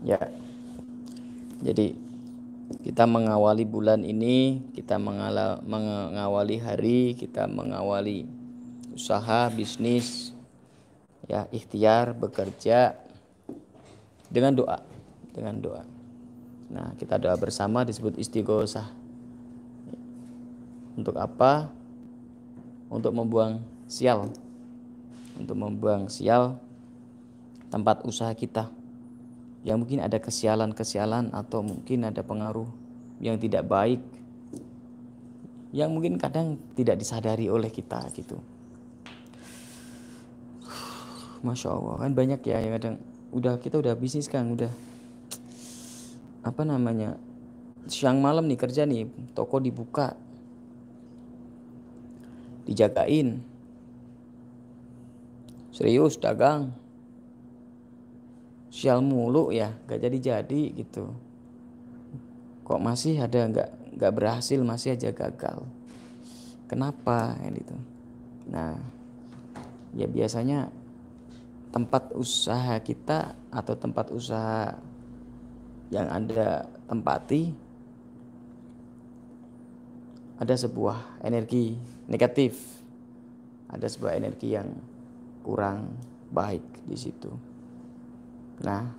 Ya. Jadi kita mengawali bulan ini, kita mengala, mengawali hari, kita mengawali usaha, bisnis, ya ikhtiar, bekerja dengan doa, dengan doa. Nah, kita doa bersama disebut istighosah. Untuk apa? Untuk membuang sial. Untuk membuang sial tempat usaha kita yang mungkin ada kesialan-kesialan atau mungkin ada pengaruh yang tidak baik yang mungkin kadang tidak disadari oleh kita gitu. Masya Allah kan banyak ya yang kadang udah kita udah bisnis kan udah apa namanya siang malam nih kerja nih toko dibuka dijagain serius dagang sial mulu ya gak jadi jadi gitu. Kok masih ada nggak nggak berhasil masih aja gagal. Kenapa ya gitu? Nah ya biasanya tempat usaha kita atau tempat usaha yang anda tempati ada sebuah energi negatif. Ada sebuah energi yang kurang baik di situ Nah,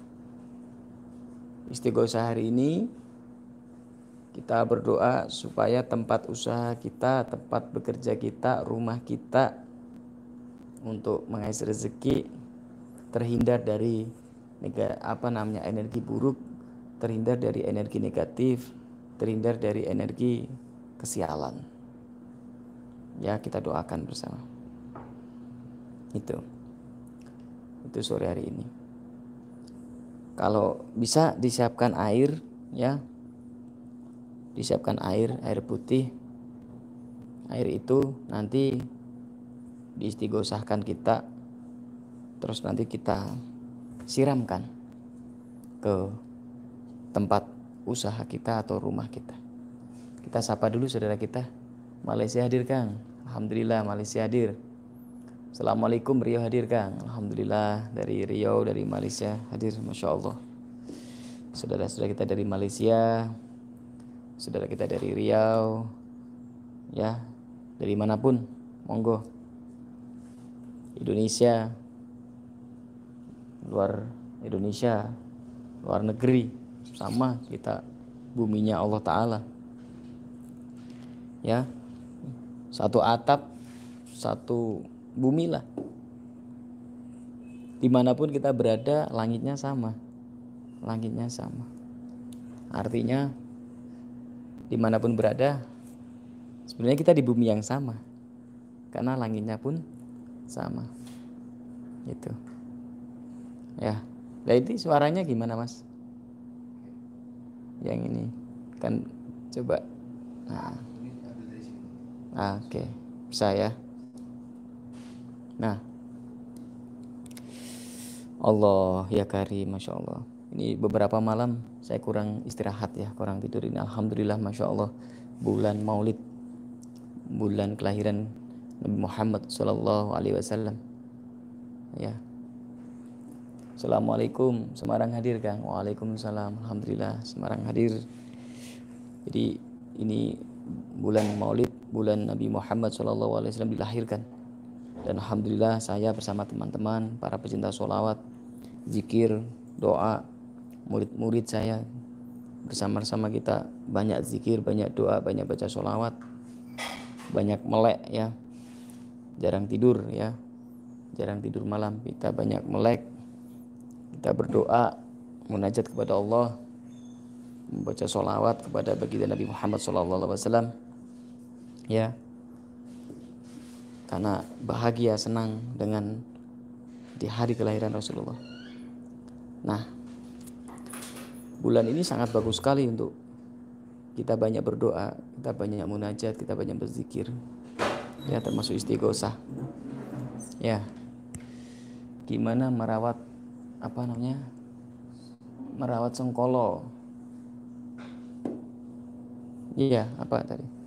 istighosah hari ini kita berdoa supaya tempat usaha kita, tempat bekerja kita, rumah kita untuk mengais rezeki terhindar dari apa namanya energi buruk, terhindar dari energi negatif, terhindar dari energi kesialan. Ya, kita doakan bersama. Itu. Itu sore hari ini kalau bisa disiapkan air ya. Disiapkan air air putih air itu nanti diistigosahkan kita terus nanti kita siramkan ke tempat usaha kita atau rumah kita. Kita sapa dulu saudara kita. Malaysia hadir Kang. Alhamdulillah Malaysia hadir Assalamualaikum Rio hadir Kang. Alhamdulillah dari Rio dari Malaysia hadir Masya Allah. Saudara-saudara kita dari Malaysia Saudara kita dari Riau Ya Dari mana pun Monggo. Indonesia Luar Indonesia Luar negeri Sama kita Buminya Allah Ta'ala. Ya Satu atap Satu bumi lah. Di mana pun kita berada, langitnya sama. Langitnya sama. Artinya, di mana pun berada, sebenarnya kita di bumi yang sama. Karena langitnya pun sama. Itu. Ya. Nah itu suaranya gimana mas? Yang ini kan coba. Nah. Ah, Oke, okay. bisa ya. Nah, Allah ya kari, masya Allah. Ini beberapa malam saya kurang istirahat ya, kurang tidur ini. Alhamdulillah, masya Allah. Bulan Maulid, bulan kelahiran Nabi Muhammad Sallallahu Alaihi Wasallam. Ya. Assalamualaikum, Semarang hadir Kang. Waalaikumsalam. Alhamdulillah, Semarang hadir. Jadi ini bulan Maulid, bulan Nabi Muhammad Sallallahu Alaihi Wasallam dilahirkan dan Alhamdulillah saya bersama teman-teman para pecinta sholawat, zikir, doa, murid-murid saya bersama-sama kita banyak zikir, banyak doa, banyak baca sholawat, banyak melek ya, jarang tidur ya, jarang tidur malam, kita banyak melek, kita berdoa, munajat kepada Allah, membaca sholawat kepada baginda Nabi Muhammad SAW, ya, karena bahagia senang dengan di hari kelahiran Rasulullah. Nah, bulan ini sangat bagus sekali untuk kita banyak berdoa, kita banyak munajat, kita banyak berzikir. Ya, termasuk istighosah. Ya. Gimana merawat apa namanya? Merawat sengkolo. Iya, apa tadi?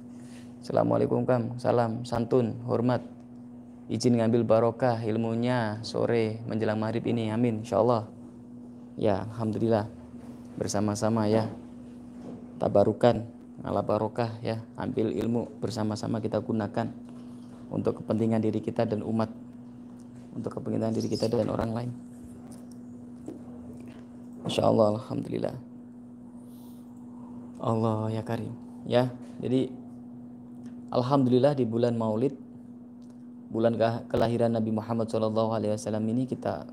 Assalamualaikum Kam, salam, santun, hormat. Izin ngambil barokah ilmunya sore menjelang maghrib ini. Amin. Insyaallah. Ya alhamdulillah. Bersama-sama ya. Tabarukan ala barokah ya. Ambil ilmu bersama-sama kita gunakan untuk kepentingan diri kita dan umat. Untuk kepentingan diri kita dan orang lain. Masya Allah Alhamdulillah. Allah ya karim. Ya jadi Alhamdulillah di bulan Maulid bulan kelahiran Nabi Muhammad SAW ini kita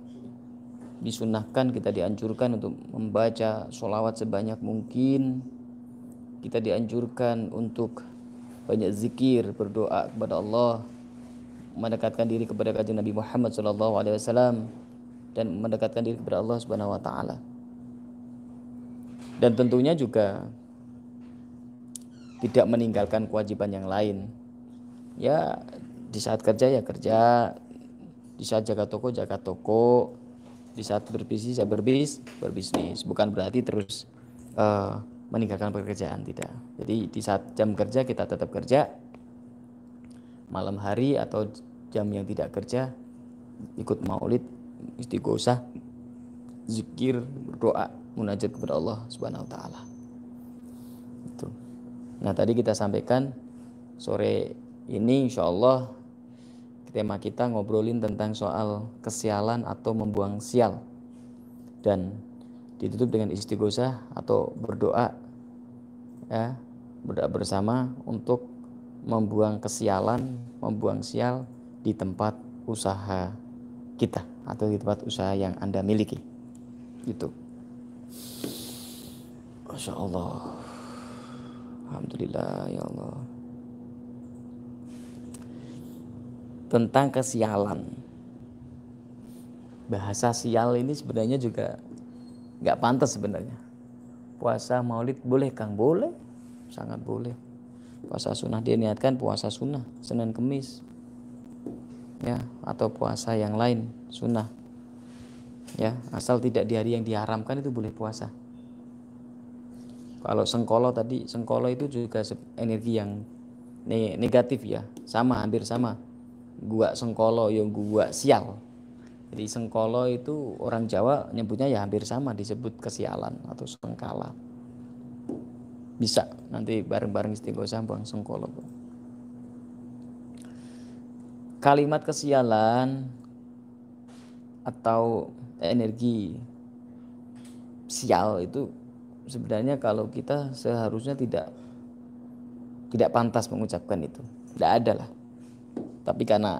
disunahkan kita dianjurkan untuk membaca sholawat sebanyak mungkin. Kita dianjurkan untuk banyak zikir berdoa kepada Allah mendekatkan diri kepada kajian Nabi Muhammad SAW dan mendekatkan diri kepada Allah Subhanahu Wa Taala. Dan tentunya juga tidak meninggalkan kewajiban yang lain. Ya, di saat kerja ya kerja, di saat jaga toko jaga toko, di saat berbisnis ya berbis berbisnis. Bukan berarti terus uh, meninggalkan pekerjaan tidak. Jadi di saat jam kerja kita tetap kerja, malam hari atau jam yang tidak kerja ikut maulid, istighosah, zikir, berdoa, munajat kepada Allah Subhanahu wa taala. Nah tadi kita sampaikan sore ini insya Allah tema kita ngobrolin tentang soal kesialan atau membuang sial dan ditutup dengan istighosah atau berdoa ya berdoa bersama untuk membuang kesialan, membuang sial di tempat usaha kita atau di tempat usaha yang Anda miliki. Gitu. Masya Allah. Alhamdulillah ya Allah. Tentang kesialan. Bahasa sial ini sebenarnya juga nggak pantas sebenarnya. Puasa maulid boleh Kang? Boleh. Sangat boleh. Puasa sunnah dia niatkan puasa sunnah. Senin kemis. Ya, atau puasa yang lain sunnah. Ya, asal tidak di hari yang diharamkan itu boleh puasa. Kalau sengkolo tadi, sengkolo itu juga energi yang negatif ya, sama hampir sama. Gua sengkolo yang gua sial. Jadi sengkolo itu orang Jawa nyebutnya ya hampir sama disebut kesialan atau sengkala. Bisa nanti bareng-bareng istighosah buang sengkolo. Kalimat kesialan atau energi sial itu sebenarnya kalau kita seharusnya tidak tidak pantas mengucapkan itu. Tidak ada lah. Tapi karena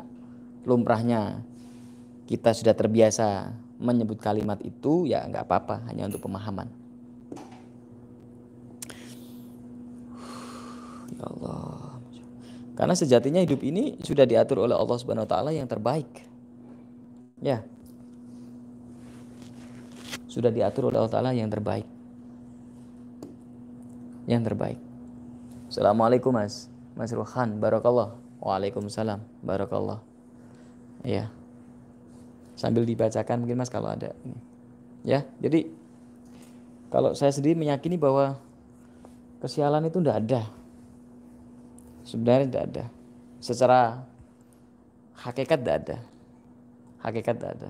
lumrahnya kita sudah terbiasa menyebut kalimat itu ya nggak apa-apa hanya untuk pemahaman. Ya Allah. Karena sejatinya hidup ini sudah diatur oleh Allah Subhanahu wa taala yang terbaik. Ya. Sudah diatur oleh Allah taala yang terbaik yang terbaik. Assalamualaikum Mas. Mas Ruhan, barakallah. Waalaikumsalam, barakallah. Ya. Sambil dibacakan mungkin Mas kalau ada. Ya, jadi kalau saya sendiri meyakini bahwa kesialan itu tidak ada. Sebenarnya tidak ada. Secara hakikat tidak ada. Hakikat tidak ada.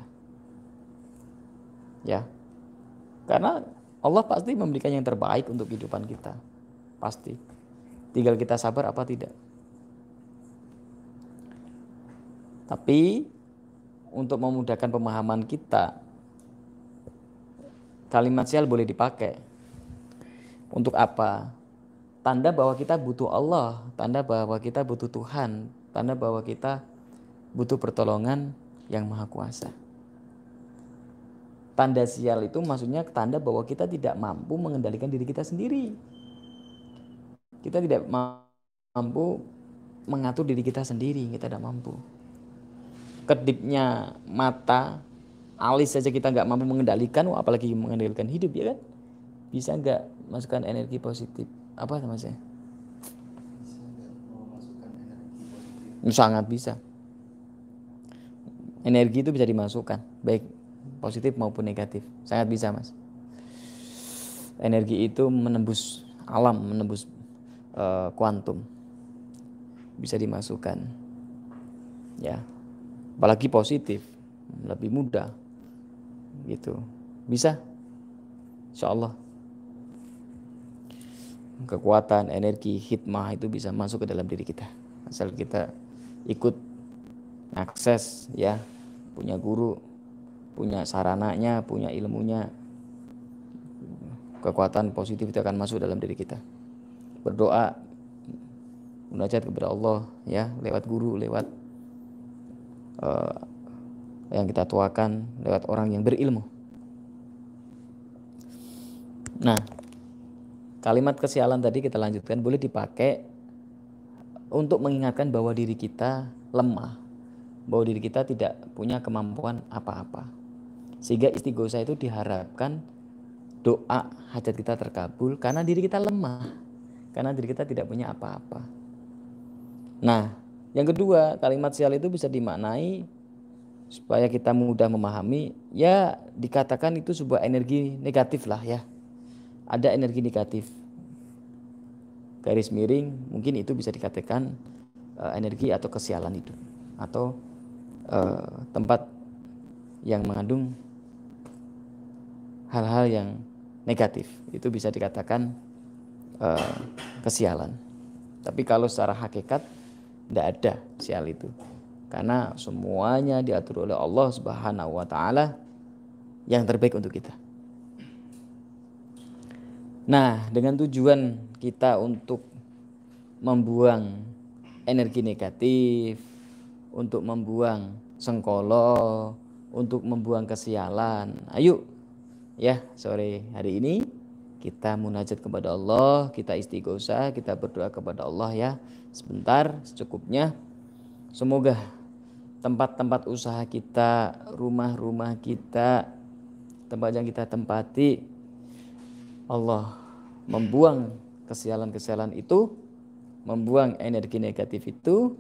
Ya. Karena Allah pasti memberikan yang terbaik untuk kehidupan kita. Pasti. Tinggal kita sabar apa tidak. Tapi untuk memudahkan pemahaman kita, kalimat sial boleh dipakai. Untuk apa? Tanda bahwa kita butuh Allah, tanda bahwa kita butuh Tuhan, tanda bahwa kita butuh pertolongan yang maha kuasa. Tanda sial itu maksudnya tanda bahwa kita tidak mampu mengendalikan diri kita sendiri. Kita tidak mampu mengatur diri kita sendiri, kita tidak mampu. Kedipnya mata, alis saja kita nggak mampu mengendalikan, apalagi mengendalikan hidup ya kan? Bisa nggak masukkan energi positif? Apa namanya? Sangat bisa. Energi itu bisa dimasukkan, baik positif maupun negatif sangat bisa mas energi itu menembus alam menembus kuantum bisa dimasukkan ya. Apalagi positif lebih mudah gitu. Bisa? Insya Allah kekuatan, energi, hikmah itu bisa masuk ke dalam diri kita. Asal kita ikut akses ya, punya guru, punya sarananya, punya ilmunya, kekuatan positif itu akan masuk dalam diri kita. Berdoa, munajat kepada Allah ya, lewat guru, lewat uh, yang kita tuakan, lewat orang yang berilmu. Nah, kalimat kesialan tadi kita lanjutkan boleh dipakai untuk mengingatkan bahwa diri kita lemah, bahwa diri kita tidak punya kemampuan apa-apa. Sehingga istighosa itu diharapkan doa hajat kita terkabul karena diri kita lemah, karena diri kita tidak punya apa-apa. Nah, yang kedua, kalimat sial itu bisa dimaknai supaya kita mudah memahami, ya dikatakan itu sebuah energi negatif lah ya ada energi negatif. Garis miring mungkin itu bisa dikatakan uh, energi atau kesialan itu atau uh, tempat yang mengandung hal-hal yang negatif itu bisa dikatakan uh, kesialan. Tapi kalau secara hakikat tidak ada sial itu karena semuanya diatur oleh Allah Subhanahu wa taala yang terbaik untuk kita. Nah, dengan tujuan kita untuk membuang energi negatif, untuk membuang sengkolo, untuk membuang kesialan. Ayo ya sore hari ini kita munajat kepada Allah, kita istighosah, kita berdoa kepada Allah ya. Sebentar secukupnya. Semoga tempat-tempat usaha kita, rumah-rumah kita, tempat yang kita tempati Allah membuang kesialan-kesialan itu, membuang energi negatif itu,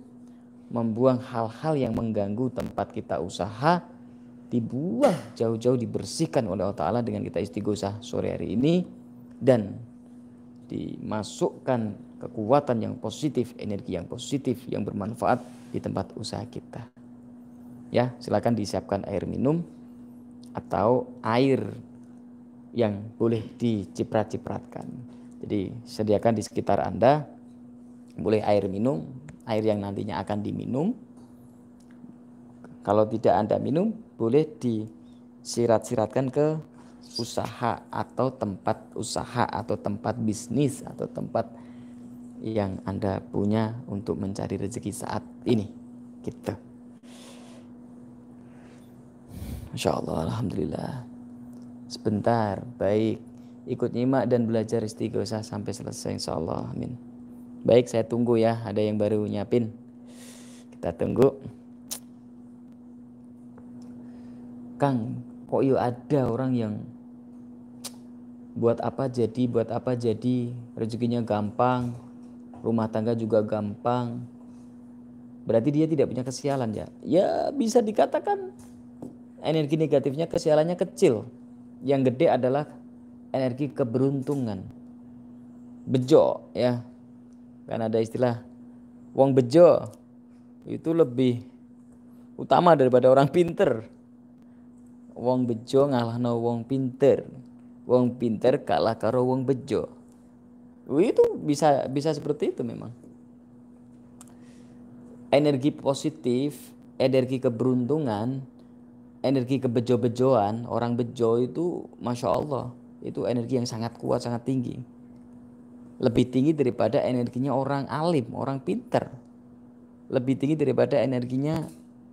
membuang hal-hal yang mengganggu tempat kita usaha, dibuang jauh-jauh dibersihkan oleh Allah Ta'ala dengan kita istighosah sore hari ini dan dimasukkan kekuatan yang positif, energi yang positif yang bermanfaat di tempat usaha kita. Ya, silakan disiapkan air minum atau air yang boleh diciprat-cipratkan. Jadi sediakan di sekitar Anda boleh air minum, air yang nantinya akan diminum. Kalau tidak Anda minum, boleh disirat-siratkan ke usaha atau tempat usaha atau tempat bisnis atau tempat yang Anda punya untuk mencari rezeki saat ini. Gitu. Masya Allah, Alhamdulillah. Sebentar, baik. Ikut nyimak dan belajar istighosah sampai selesai insya Allah. Amin. Baik, saya tunggu ya. Ada yang baru nyiapin. Kita tunggu. Kang, kok yuk ada orang yang buat apa jadi, buat apa jadi, rezekinya gampang, rumah tangga juga gampang. Berarti dia tidak punya kesialan ya? Ya bisa dikatakan energi negatifnya kesialannya kecil. Yang gede adalah energi keberuntungan. Bejo ya. Kan ada istilah wong bejo. Itu lebih utama daripada orang pinter. Wong bejo ngalah no wong pinter wong pinter kalah karo wong bejo. Itu bisa bisa seperti itu memang. Energi positif energi keberuntungan energi kebejo-bejoan orang bejo itu masya Allah itu energi yang sangat kuat sangat tinggi. Lebih tinggi daripada energinya orang alim orang pinter. Lebih tinggi daripada energinya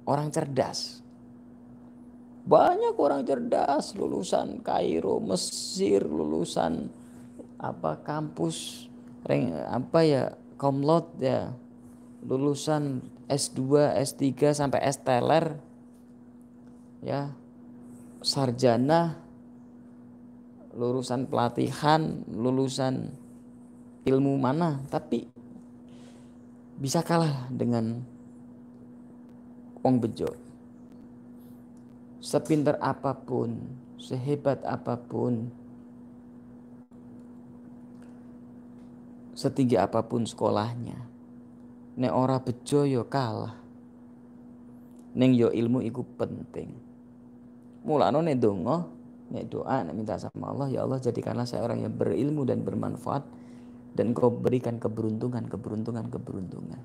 orang cerdas banyak orang cerdas lulusan Kairo Mesir lulusan apa kampus apa ya komlot ya. Lulusan S2 S3 sampai S teler ya. Sarjana lulusan pelatihan lulusan ilmu mana. Tapi bisa kalah dengan wong bejo sepinter apa pun sehebat apa pun setinggi apa pun sekolahnya nek ora bejo yo kalah neng yo ilmu iku penting mulano nek donga nek doa nek minta sama Allah ya Allah jadikanlah saya orang yang berilmu dan bermanfaat dan engkau berikan keberuntungan, keberuntungan, keberuntungan.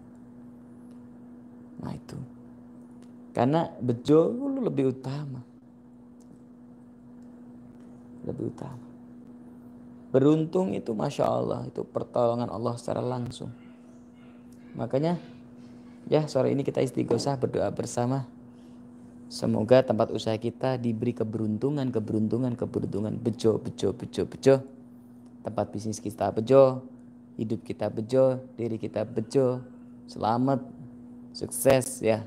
Nah itu. Karena bejo lebih utama. Lebih utama. Beruntung itu Masya Allah, itu pertolongan Allah secara langsung. Makanya ya sore ini kita istighosah berdoa bersama. Semoga tempat usaha kita diberi keberuntungan, keberuntungan, keberuntungan. Bejo, bejo, bejo, bejo. Tempat bisnis kita bejo, hidup kita bejo, diri kita bejo. Selamat, sukses ya.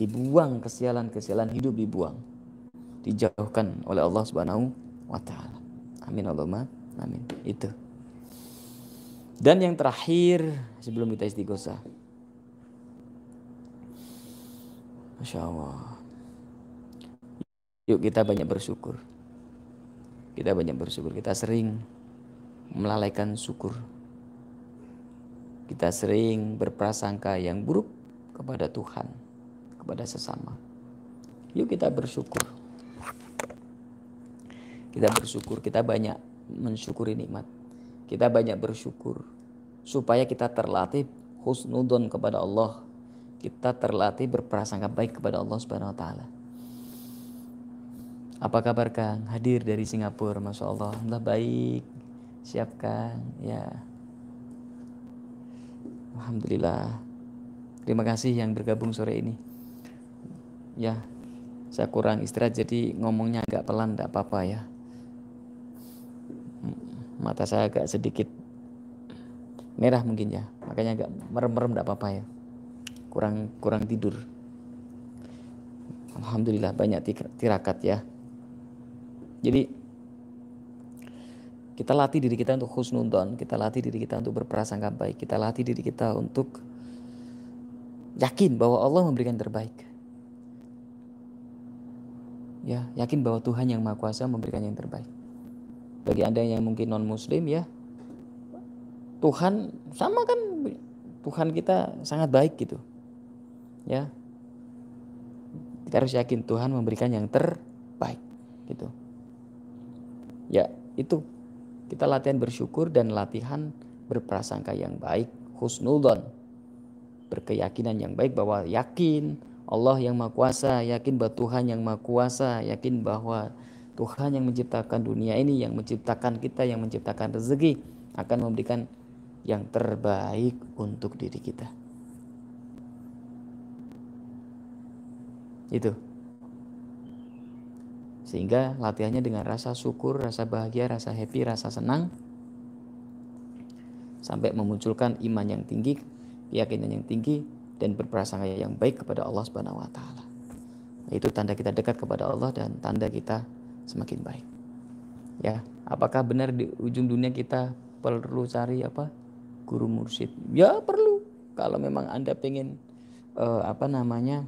Dibuang kesialan-kesialan hidup dibuang. Dijauhkan oleh Allah Subhanahu wa taala. Amin Allahumma Amin. Itu. Dan yang terakhir sebelum kita istighosah. Masya Allah. Yuk kita banyak bersyukur. Kita banyak bersyukur. Kita sering melalaikan syukur. Kita sering berprasangka yang buruk kepada Tuhan, kepada sesama. Yuk kita bersyukur. Kita bersyukur, kita banyak mensyukuri nikmat. Kita banyak bersyukur supaya kita terlatih husnudon kepada Allah. Kita terlatih berprasangka baik kepada Allah Subhanahu wa taala. Apa kabar Kang? Hadir dari Singapura, Masya Allah. Alhamdulillah baik. Siap Kang? Ya. Alhamdulillah. Terima kasih yang bergabung sore ini. Ya, saya kurang istirahat jadi ngomongnya agak pelan, tidak apa-apa ya. Mata saya agak sedikit merah mungkin ya makanya agak merem-merem tidak apa-apa ya. Kurang kurang tidur. Alhamdulillah banyak tirakat ya. Jadi kita latih diri kita untuk husnudon kita latih diri kita untuk berprasangka baik kita latih diri kita untuk yakin bahwa Allah memberikan terbaik ya yakin bahwa Tuhan yang Maha Kuasa memberikan yang terbaik bagi Anda yang mungkin non muslim ya Tuhan sama kan Tuhan kita sangat baik gitu. Ya. Kita harus yakin Tuhan memberikan yang terbaik gitu. Ya, itu kita latihan bersyukur dan latihan berprasangka yang baik, husnudon. Berkeyakinan yang baik bahwa yakin Allah yang Maha Kuasa, yakin bahwa Tuhan yang Maha Kuasa, yakin bahwa Tuhan yang menciptakan dunia ini, yang menciptakan kita, yang menciptakan rezeki akan memberikan yang terbaik untuk diri kita. Itu. Sehingga latihannya dengan rasa syukur, rasa bahagia, rasa happy, rasa senang sampai memunculkan iman yang tinggi, keyakinan yang tinggi dan berprasangka yang baik kepada Allah Subhanahu wa taala. Itu tanda kita dekat kepada Allah dan tanda kita semakin baik. Ya, apakah benar di ujung dunia kita perlu cari apa? Guru mursyid. Ya, perlu. Kalau memang Anda pengen uh, apa namanya?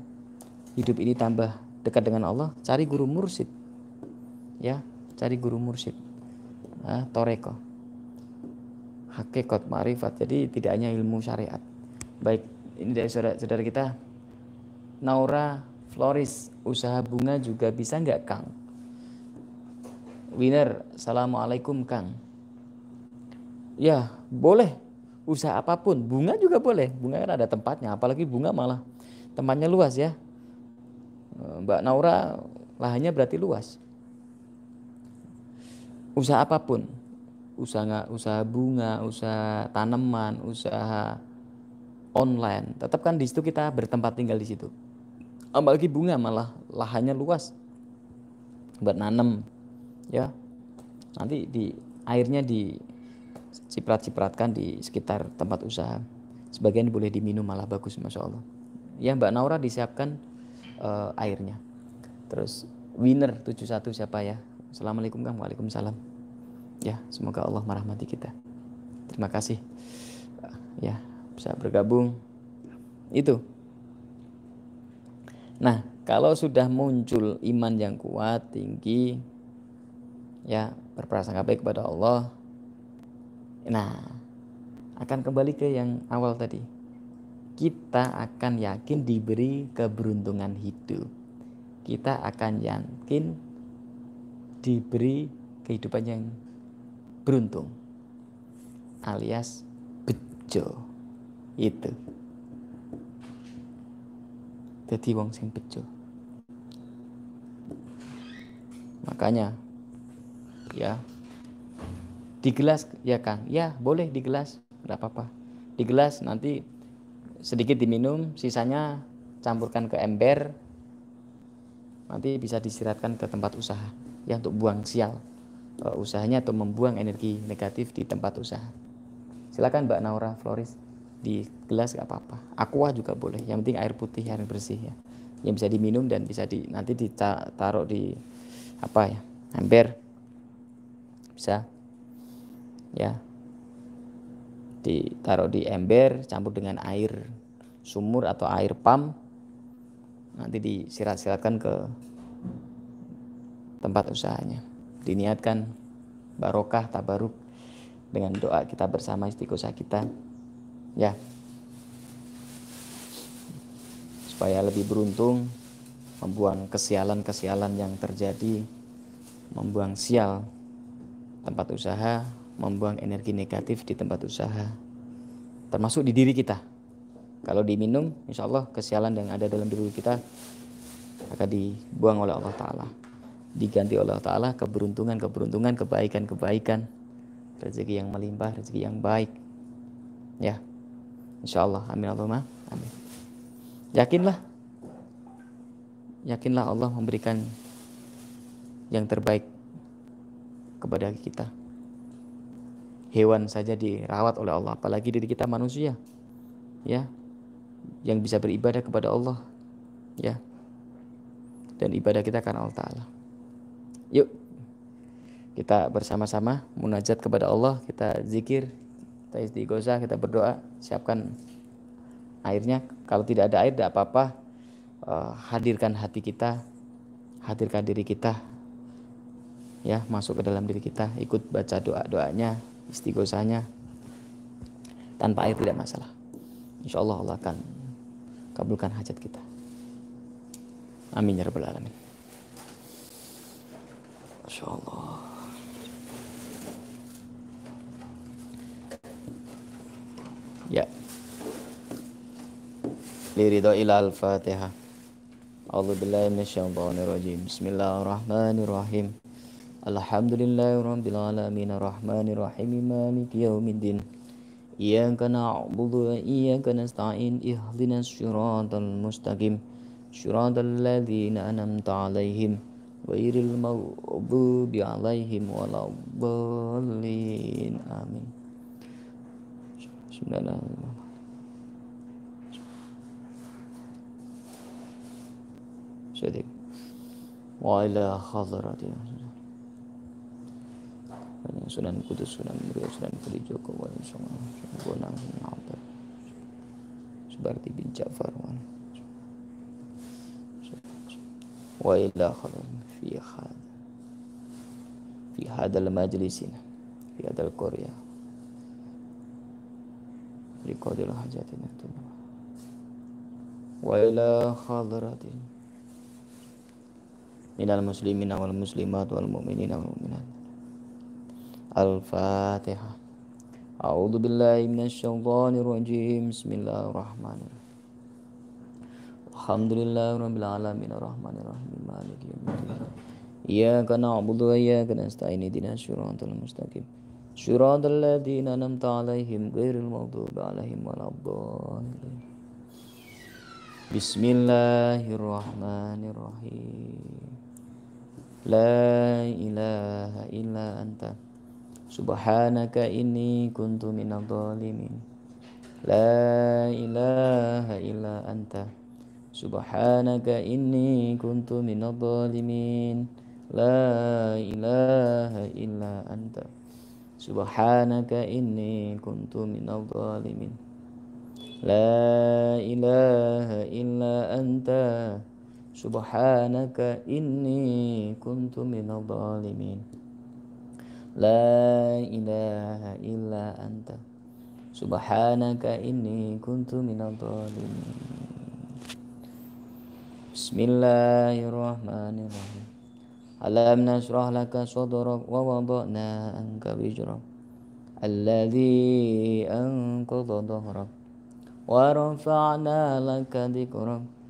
hidup ini tambah dekat dengan Allah, cari guru mursyid. Ya, cari guru mursyid. Nah, toreko. Hakikat marifat. Jadi tidak hanya ilmu syariat. Baik, ini dari saudara-saudara kita. Naura Floris, usaha bunga juga bisa nggak Kang? Winner, Assalamualaikum Kang. Ya, boleh. Usaha apa pun, bunga juga boleh. Bunga kan ada tempatnya, apalagi bunga malah tempatnya luas ya. Eh, Mbak Naura lahannya berarti luas. Usaha apa pun, usaha usaha bunga, usaha tanaman, usaha online, tetap kan di situ kita bertempat tinggal di situ. Apalagi bunga malah lahannya luas. Buat nanam ya. Nanti di airnya di ciprat-cipratkan di sekitar tempat usaha. Sebagian boleh diminum malah bagus masya Allah. Ya Mbak Naura disiapkan uh, airnya. Terus winner 71 siapa ya? Assalamualaikum Kang. Waalaikumsalam. Ya semoga Allah merahmati kita. Terima kasih. Ya bisa bergabung. Itu. Nah kalau sudah muncul iman yang kuat tinggi ya berprasangka baik kepada Allah nah akan kembali ke yang awal tadi. Kita akan yakin diberi keberuntungan hidup. Kita akan yakin diberi kehidupan yang beruntung alias bejo itu. Jadi wong sing bejo. Makanya ya di gelas ya Kang. Ya boleh di gelas. Tidak apa-apa. Di gelas nanti sedikit diminum sisanya campurkan ke ember. Nanti bisa disiratkan ke tempat usaha. Ya untuk buang sial. Uh, usahanya atau membuang energi negatif di tempat usaha. Silakan Mbak Naura Floris di gelas gak apa-apa. Aqua juga boleh. Yang penting air putih air bersih ya. Yang bisa diminum dan bisa di nanti ditaruh di apa ya ember. Bisa. Ya. Ditaruh di ember campur dengan air sumur atau air pam nanti disirat-siratkan ke tempat usahanya. Diniatkan barokah tabaruk dengan doa kita bersama istiqosah kita ya. Supaya lebih beruntung membuang kesialan-kesialan yang terjadi membuang sial tempat usaha membuang energi negatif di tempat usaha termasuk di diri kita. Kalau diminum insya Allah kesialan yang ada dalam diri kita akan dibuang oleh Allah Ta'ala. Diganti oleh Allah Ta'ala keberuntungan keberuntungan kebaikan kebaikan. Rezeki yang melimpah rezeki yang baik. Ya insya Allah amin Allahumma. Amin. Yakinlah. Yakinlah Allah memberikan yang terbaik kepada kita. Hewan saja dirawat oleh Allah apalagi diri kita manusia ya yang bisa beribadah kepada Allah ya dan ibadah kita karena Allah Ta'ala. Yuk kita bersama-sama munajat kepada Allah kita zikir kita istighosah kita berdoa siapkan airnya kalau tidak ada air tidak apa-apa uh, hadirkan hati kita hadirkan diri kita ya masuk ke dalam diri kita ikut baca doa doanya istighosahnya tanpa air tidak masalah. Insya Allah Allah akan kabulkan hajat kita. Amin ya rabbal alamin. Masya Allah. Ya. Liridho ila al-fatihah. A'udhu billahi minasyaitonir rajim. Bismillahirrahmanirrahim. Alhamdulillahi rabbil alamin. Arrahmanir rahim maliki yaumiddin Iyyaka na'budu wa iyyaka nasta'in. Ihdinas siratal mustaqim. Siratal ladzina an'amta 'alaihim ghairil maghdubi 'alaihim waladdallin. Amin. Bismillahirrahmanirrahim. Sedih جديد وإلى خضرة. يعني سنن قدس سنن مريا سنن فلي جوكو وين سنن سنن قنان سنن عبر سبرتي بن جعفر. وان وإلى خضرة. في هذا في هذا المجلس. في هذا الكوريا لقد الحاجات نتمنى وإلى خضرة. minal muslimina wal muslimat wal mu'minina wal mu'minat. Al-Fatihah A'udzu billahi rajim. Bismillahirrahmanirrahim. Alamin. Rahim maliki yaumiddin. Iyyaka na'budu wa iyyaka nasta'in. Ihdinas siratal mustaqim. Siratal ladzina an'amta 'alaihim ghairil maghdubi 'alaihim waladdallin. Bismillahirrahmanirrahim. La ilaha illa anta. Subhanaka inni kuntu minal zalimin La ilaha illa anta. Subhanaka inni kuntu minal zalimin La ilaha illa anta. Subhanaka inni kuntu minal zalimin La ilaha illa anta. سبحانك إني كنت من الظالمين. لا إله إلا أنت. سبحانك إني كنت من الظالمين. بسم الله الرحمن الرحيم. ألم نشرح لك صدرك ووضعنا عنك وجرك الذي أنقض ظهرك ورفعنا لك ذكرك.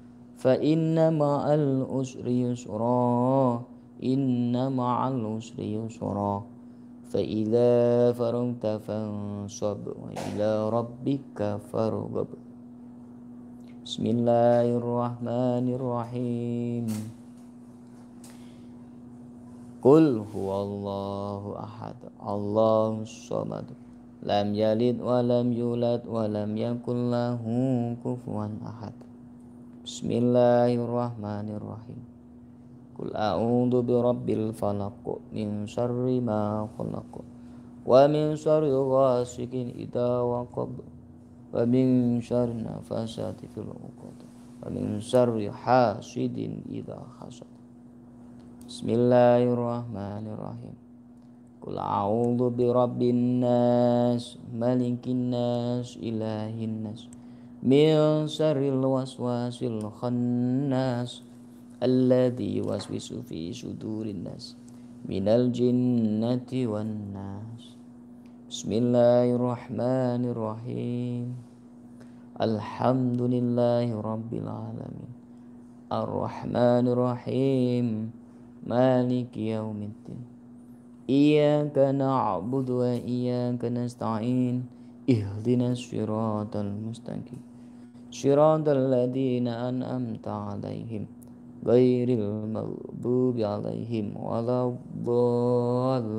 فإن مع العسر يسرا إن مع العسر يسرا. فإذا فرغت فانصب وإلى ربك فارغب. بسم الله الرحمن الرحيم. قل هو الله أحد الله الصمد. لم يلد ولم يولد ولم يكن له كفوا أحد. Bismillahirrahmanirrahim Qul a'udhu birabbil falaq min syarri ma khalaq wa min syarri ghasikin idza waqab wa min syarri nafasati fil 'uqad wa min syarri hasidin idza hasad Bismillahirrahmanirrahim Qul a'udhu birabbin nas malikin nas ilahin nas من شر الوسواس الخناس الذي يوسوس في صدور الناس من الجنة والناس. بسم الله الرحمن الرحيم. الحمد لله رب العالمين. الرحمن الرحيم. مالك يوم الدين. إياك نعبد وإياك نستعين. اهدنا الصراط المستقيم. صراط الذين أنعمت عليهم غير المغضوب عليهم ولا الضالين.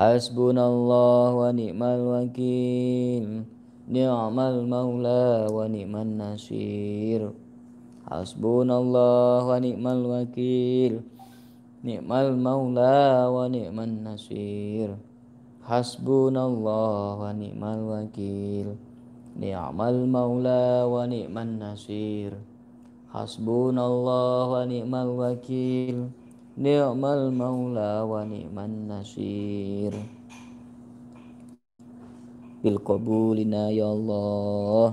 حسبنا الله ونعم الوكيل. نعم المولى ونعم النصير. حسبنا الله ونعم الوكيل. نعم المولى ونعم النصير. hasbunallah wa ni'mal wakil ni'mal maula wa ni'man nasir hasbunallah wa ni'mal wakil ni'mal maula wa ni'man nasir bil qabulina ya Allah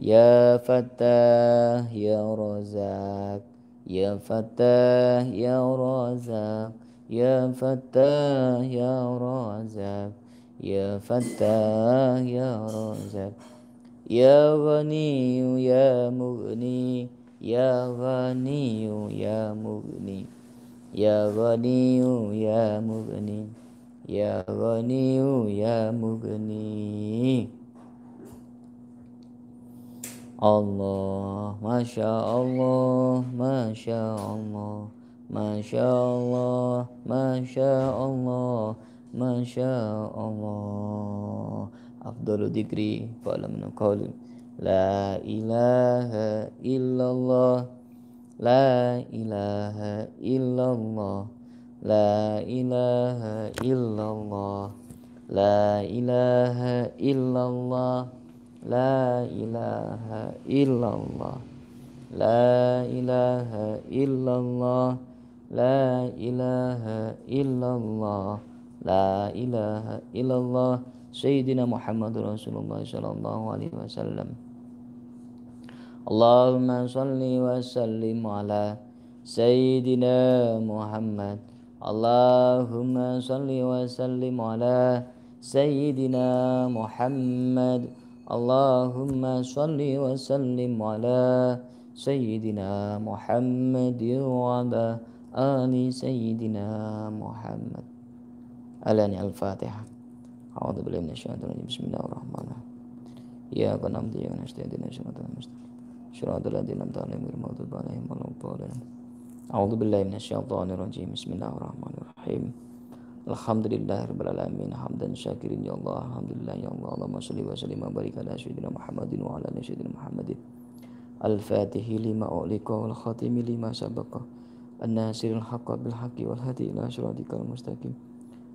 Ya Fatah Ya Razak Ya Fatah Ya Razak يا فتاه يا رزاق يا فتاه يا رزاق يا غني يا مغني يا غني يا مغني. يا غني يا مغني يا غني يا مغني. Allah Masya Allah Masya Allah Masya ما شاء الله ما شاء الله ما شاء الله. أفضل ذكري فلم نقول لا إله إلا الله. لا إله إلا الله. لا إله إلا الله. لا إله إلا الله. لا إله إلا الله. لا إله إلا الله. لا إله إلا الله لا إله إلا الله سيدنا محمد رسول الله صلى الله عليه وسلم. اللهم صل وسلم على سيدنا محمد. اللهم صل وسلم على سيدنا محمد. اللهم صل وسلم على سيدنا محمد وعلى آل سيدنا محمد. آلآن الفاتحة. أعوذ بالله من الشيطان الرجيم. بسم الله الرحمن الرحيم. إياك نعبد وإياك نستعين. صراط المستقيم. صراط الذين أنعمت عليهم غير المغضوب عليهم ولا الضالين. أعوذ بالله من الشيطان الرجيم. بسم الله الرحمن الرحيم. الحمد لله رب العالمين. حمدا شاكرين يا الله. الحمد لله يا الله. اللهم صل وسلم وبارك على سيدنا محمد وعلى آل سيدنا محمد. الفاتح لما أغلق والخاتم لما سبقه Alhamdulillah ya Allah Allahumma salli wa sallim wa barik ala Sayyidina Muhammadin wa ala Sayyidina Muhammadin Al-Fatihi lima u'liqa wal khatimi lima sabaqa An-nasiril haqqa bil haqqi wal hadi ila syuratikal mustaqim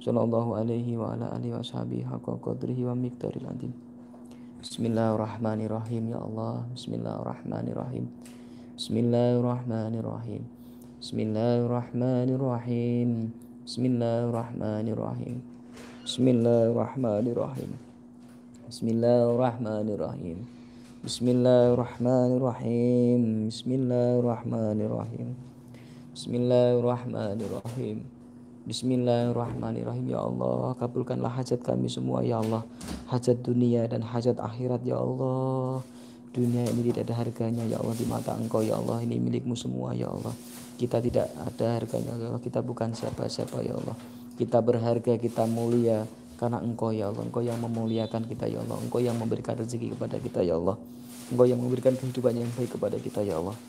Sallallahu alaihi wa ala alihi wa sahbihi haqqa qadrihi wa miqtaril adim Bismillahirrahmanirrahim ya Allah Bismillahirrahmanirrahim Bismillahirrahmanirrahim Bismillahirrahmanirrahim Bismillahirrahmanirrahim. Bismillahirrahmanirrahim. Bismillahirrahmanirrahim. Bismillahirrahmanirrahim. Bismillahirrahmanirrahim. Bismillahirrahmanirrahim. Bismillahirrahmanirrahim ya Allah kabulkanlah hajat kami semua ya Allah hajat dunia dan hajat akhirat ya Allah dunia ini tidak ada harganya ya Allah di mata engkau ya Allah ini milikmu semua ya Allah kita tidak ada harganya ya Allah kita bukan siapa-siapa ya Allah kita berharga kita mulia karena engkau ya Allah engkau yang memuliakan kita ya Allah engkau yang memberikan rezeki kepada kita ya Allah engkau yang memberikan kehidupan yang baik kepada kita ya Allah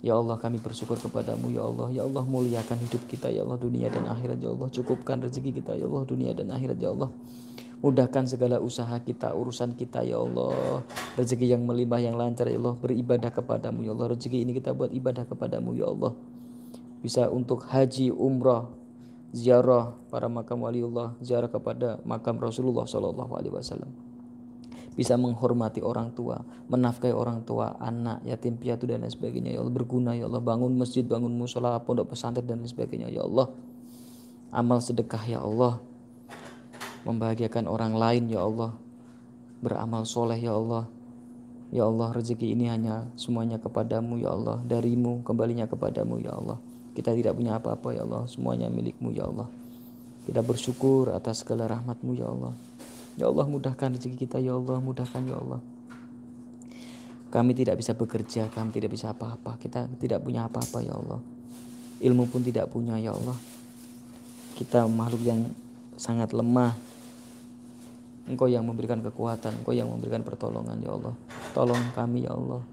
Ya Allah kami bersyukur kepadamu ya Allah. Ya Allah muliakan hidup kita ya Allah dunia dan akhirat ya Allah. Cukupkan rezeki kita ya Allah dunia dan akhirat ya Allah. Mudahkan segala usaha kita, urusan kita ya Allah. Rezeki yang melimpah yang lancar ya Allah. Beribadah kepadamu ya Allah. Rezeki ini kita buat ibadah kepadamu ya Allah. Bisa untuk haji, umrah, ziarah para makam waliullah Ziarah kepada makam Rasulullah Sallallahu Alaihi Wasallam bisa menghormati orang tua, menafkahi orang tua, anak, yatim piatu dan lain sebagainya. Ya Allah berguna ya Allah. Bangun masjid, bangun musola, pondok pesantren dan lain sebagainya. Ya Allah. Amal sedekah ya Allah. Membahagiakan orang lain ya Allah. Beramal soleh ya Allah. Ya Allah rezeki ini hanya semuanya kepadamu ya Allah. Darimu kembalinya kepadamu ya Allah. Kita tidak punya apa-apa ya Allah. Semuanya milikmu ya Allah. Kita bersyukur atas segala rahmatmu ya Allah Ya Allah mudahkan rezeki kita ya Allah mudahkan ya Allah. Kami tidak bisa bekerja kami tidak bisa apa-apa. Kita tidak punya apa-apa ya Allah. Ilmu pun tidak punya ya Allah. Kita makhluk yang sangat lemah. Engkau yang memberikan kekuatan Engkau yang memberikan pertolongan ya Allah. Tolong kami ya Allah.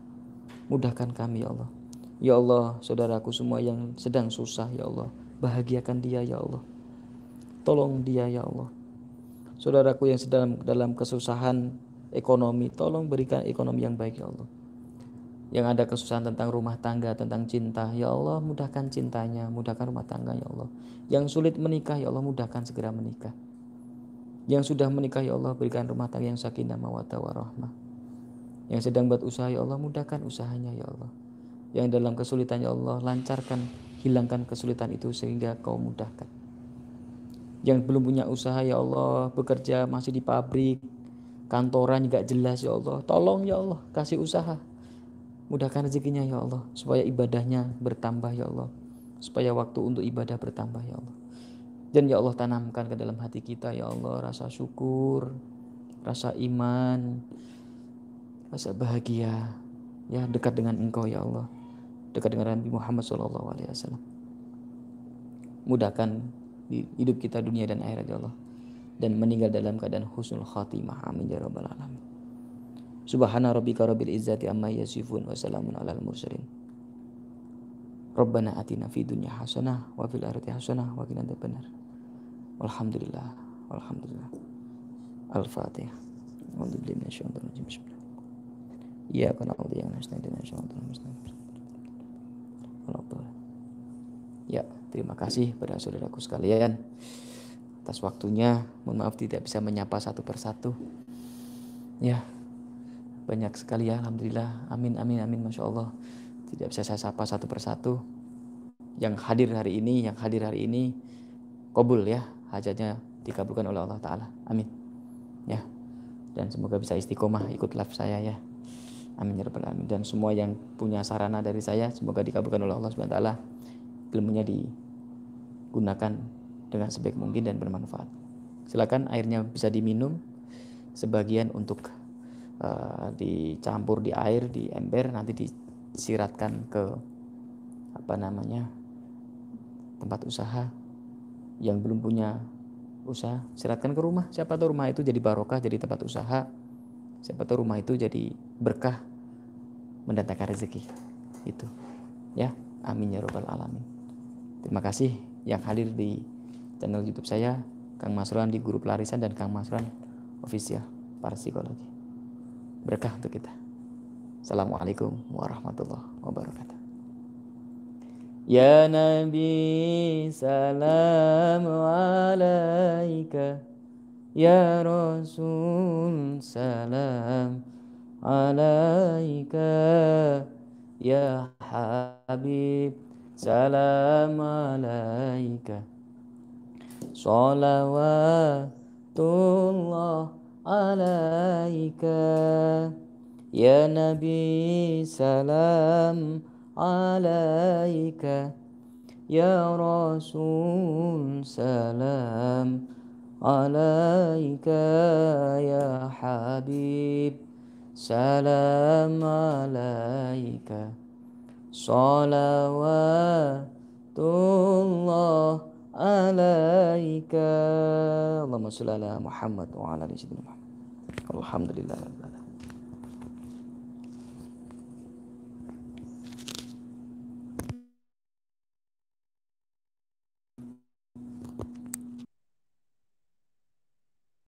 Mudahkan kami ya Allah. Ya Allah saudaraku semua yang sedang susah ya Allah. Bahagiakan dia ya Allah. Tolong dia ya Allah saudaraku yang sedang dalam kesusahan ekonomi, tolong berikan ekonomi yang baik ya Allah. Yang ada kesusahan tentang rumah tangga, tentang cinta, ya Allah mudahkan cintanya, mudahkan rumah tangga ya Allah. Yang sulit menikah ya Allah mudahkan segera menikah. Yang sudah menikah ya Allah berikan rumah tangga yang sakinah mawaddah warahmah. Yang sedang buat usaha ya Allah mudahkan usahanya ya Allah. Yang dalam kesulitan ya Allah lancarkan, hilangkan kesulitan itu sehingga kau mudahkan yang belum punya usaha ya Allah bekerja masih di pabrik kantoran nggak jelas ya Allah. Tolong ya Allah kasih usaha. Mudahkan rezekinya ya Allah supaya ibadahnya bertambah ya Allah. Supaya waktu untuk ibadah bertambah ya Allah. Dan ya Allah tanamkan ke dalam hati kita ya Allah rasa syukur rasa iman rasa bahagia ya dekat dengan engkau ya Allah. Dekat dengan Nabi Muhammad SAW mudahkan di hidup kita dunia dan akhirat ya Allah. Dan meninggal dalam keadaan husnul khatimah. Amin ya rabbal alamin. Subhana rabbika rabbil izzati amma yasifun wa salamun alal mursalin. Rabbana atina fid dunya hasanah wa fil akhirati hasanah wa qina adzabannar. Walhamdulillah walhamdulillah. Al-fatihah. A'udzu billahi rajim. Nasta'in. Ya, terima kasih pada saudaraku sekalian atas waktunya. Mohon maaf tidak bisa menyapa satu persatu. Ya, banyak sekali ya, alhamdulillah. Amin, amin, amin, masya Allah. Tidak bisa saya sapa satu persatu. Yang hadir hari ini, yang hadir hari ini, kobul ya, hajatnya dikabulkan oleh Allah Taala. Amin. Ya, dan semoga bisa istiqomah ikut live saya ya. Amin ya rabbal alamin. Dan semua yang punya sarana dari saya semoga dikabulkan oleh Allah Subhanahu wa taala ilmunya digunakan dengan sebaik mungkin dan bermanfaat. Silakan airnya bisa diminum, sebagian untuk uh, dicampur di air di ember nanti disiratkan ke apa namanya tempat usaha yang belum punya usaha. Siratkan ke rumah. Siapa tahu rumah itu jadi barokah jadi tempat usaha. Siapa tahu rumah itu jadi berkah mendatangkan rezeki. Itu. Ya. Amin ya robbal alamin. Terima kasih yang hadir di channel YouTube saya, Kang Masruan di Guru Pelarisan dan Kang Masruan Official para psikologi. Berkah untuk kita. Assalamualaikum warahmatullahi wabarakatuh. Ya Nabi salam alaika Ya Rasul salam alaika Ya Habib سلام عليك صلوات الله عليك يا نبي سلام عليك يا رسول سلام عليك يا حبيب سلام عليك صلوات الله عليك. اللهم صل على محمد وعلى آل محمد. الحمد لله